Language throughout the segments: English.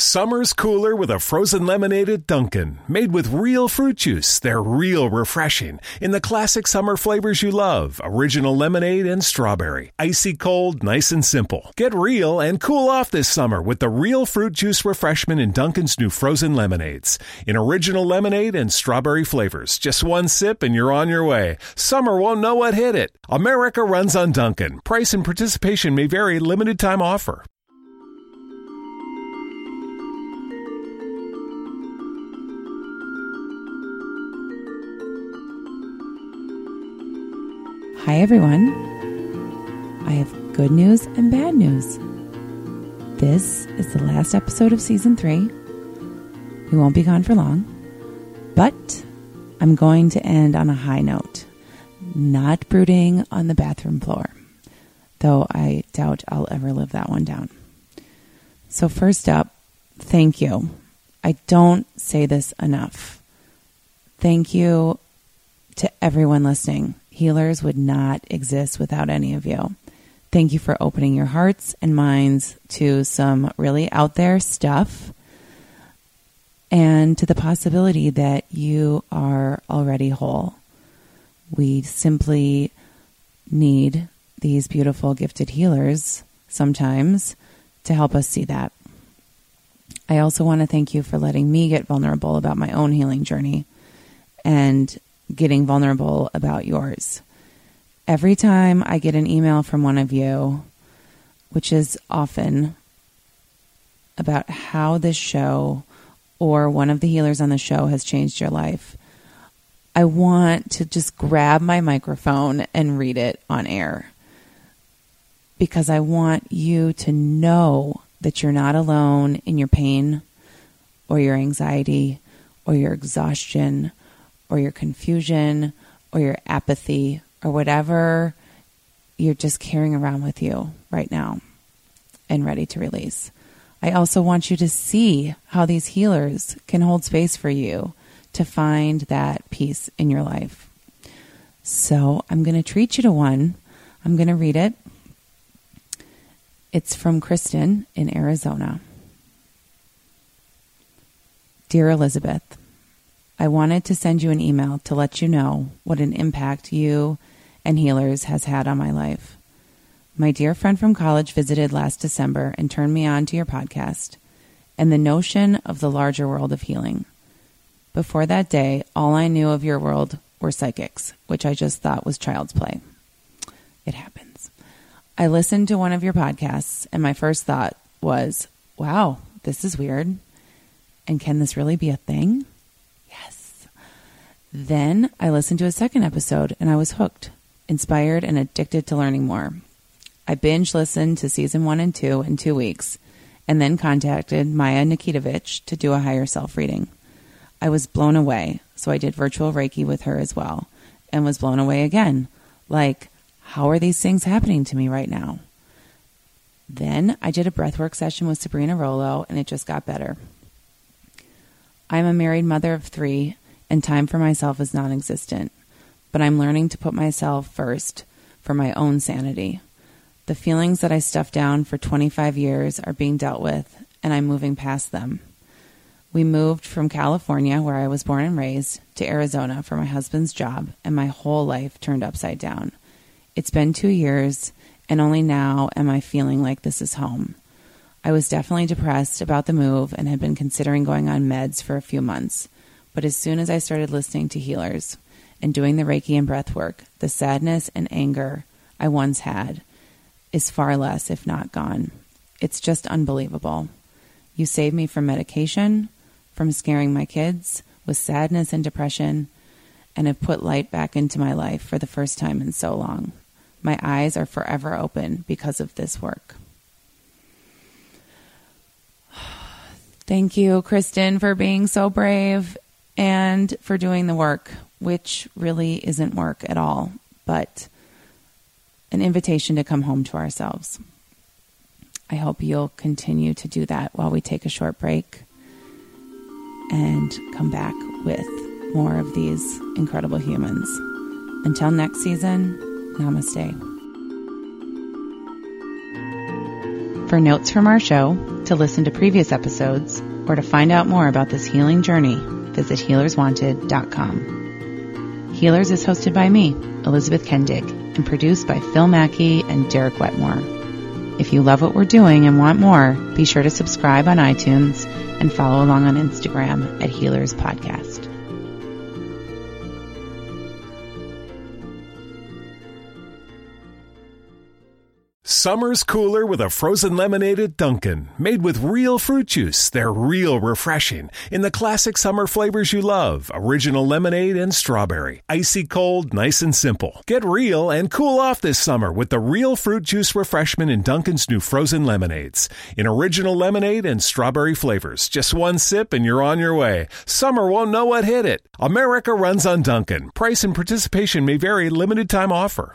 Summer's cooler with a frozen lemonade at Dunkin', made with real fruit juice. They're real refreshing in the classic summer flavors you love original lemonade and strawberry. Icy cold, nice and simple. Get real and cool off this summer with the real fruit juice refreshment in Dunkin's new frozen lemonades. In original lemonade and strawberry flavors. Just one sip and you're on your way. Summer won't know what hit it. America runs on Dunkin'. Price and participation may vary, limited time offer. Hi, everyone. I have good news and bad news. This is the last episode of season three. We won't be gone for long, but I'm going to end on a high note, not brooding on the bathroom floor, though I doubt I'll ever live that one down. So, first up, thank you. I don't say this enough. Thank you to everyone listening Healers would not exist without any of you. Thank you for opening your hearts and minds to some really out there stuff and to the possibility that you are already whole. We simply need these beautiful, gifted healers sometimes to help us see that. I also want to thank you for letting me get vulnerable about my own healing journey and getting vulnerable about yours. Every time I get an email from one of you, which is often about how this show or one of the healers on the show has changed your life, I want to just grab my microphone and read it on air because I want you to know that you're not alone in your pain or your anxiety or your exhaustion or your confusion or your apathy or whatever you're just carrying around with you right now and ready to release. I also want you to see how these healers can hold space for you to find that peace in your life. So I'm going to treat you to one. I'm going to read it. It's from Kristen in Arizona. Dear Elizabeth, I wanted to send you an email to let you know what an impact you and Healers has had on my life. My dear friend from college visited last December and turned me on to your podcast and the notion of the larger world of healing. Before that day, all I knew of your world were psychics, which I just thought was child's play. It happens. I listened to one of your podcasts, and my first thought was, wow, this is weird. And can this really be a thing? Then I listened to a second episode and I was hooked, inspired, and addicted to learning more. I binge listened to season one and two in two weeks and then contacted Maya Nikitovich to do a higher self reading. I was blown away, so I did virtual Reiki with her as well and was blown away again. Like, how are these things happening to me right now? Then I did a breathwork session with Sabrina Rollo and it just got better. I'm a married mother of three and time for myself is non existent. But I'm learning to put myself first for my own sanity. The feelings that I stuffed down for 25 years are being dealt with, and I'm moving past them. We moved from California, where I was born and raised, to Arizona for my husband's job, and my whole life turned upside down. It's been two years, and only now am I feeling like this is home. I was definitely depressed about the move and had been considering going on meds for a few months. But as soon as I started listening to healers and doing the Reiki and breath work, the sadness and anger I once had is far less, if not gone. It's just unbelievable. You saved me from medication, from scaring my kids with sadness and depression, and have put light back into my life for the first time in so long. My eyes are forever open because of this work. Thank you, Kristen, for being so brave and for doing the work, which really isn't work at all, but an invitation to come home to ourselves. I hope you'll continue to do that while we take a short break and come back with more of these incredible humans. Until next season, namaste. For notes from our show, to listen to previous episodes or to find out more about this healing journey, visit healerswanted.com. Healers is hosted by me, Elizabeth Kendig, and produced by Phil Mackey and Derek Wetmore. If you love what we're doing and want more, be sure to subscribe on iTunes and follow along on Instagram at Healers Podcast. Summer's cooler with a frozen lemonade at Dunkin', made with real fruit juice. They're real refreshing in the classic summer flavors you love original lemonade and strawberry. Icy cold, nice and simple. Get real and cool off this summer with the real fruit juice refreshment in Dunkin's new frozen lemonades. In original lemonade and strawberry flavors. Just one sip and you're on your way. Summer won't know what hit it. America runs on Dunkin'. Price and participation may vary, limited time offer.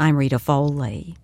I'm Rita Foley.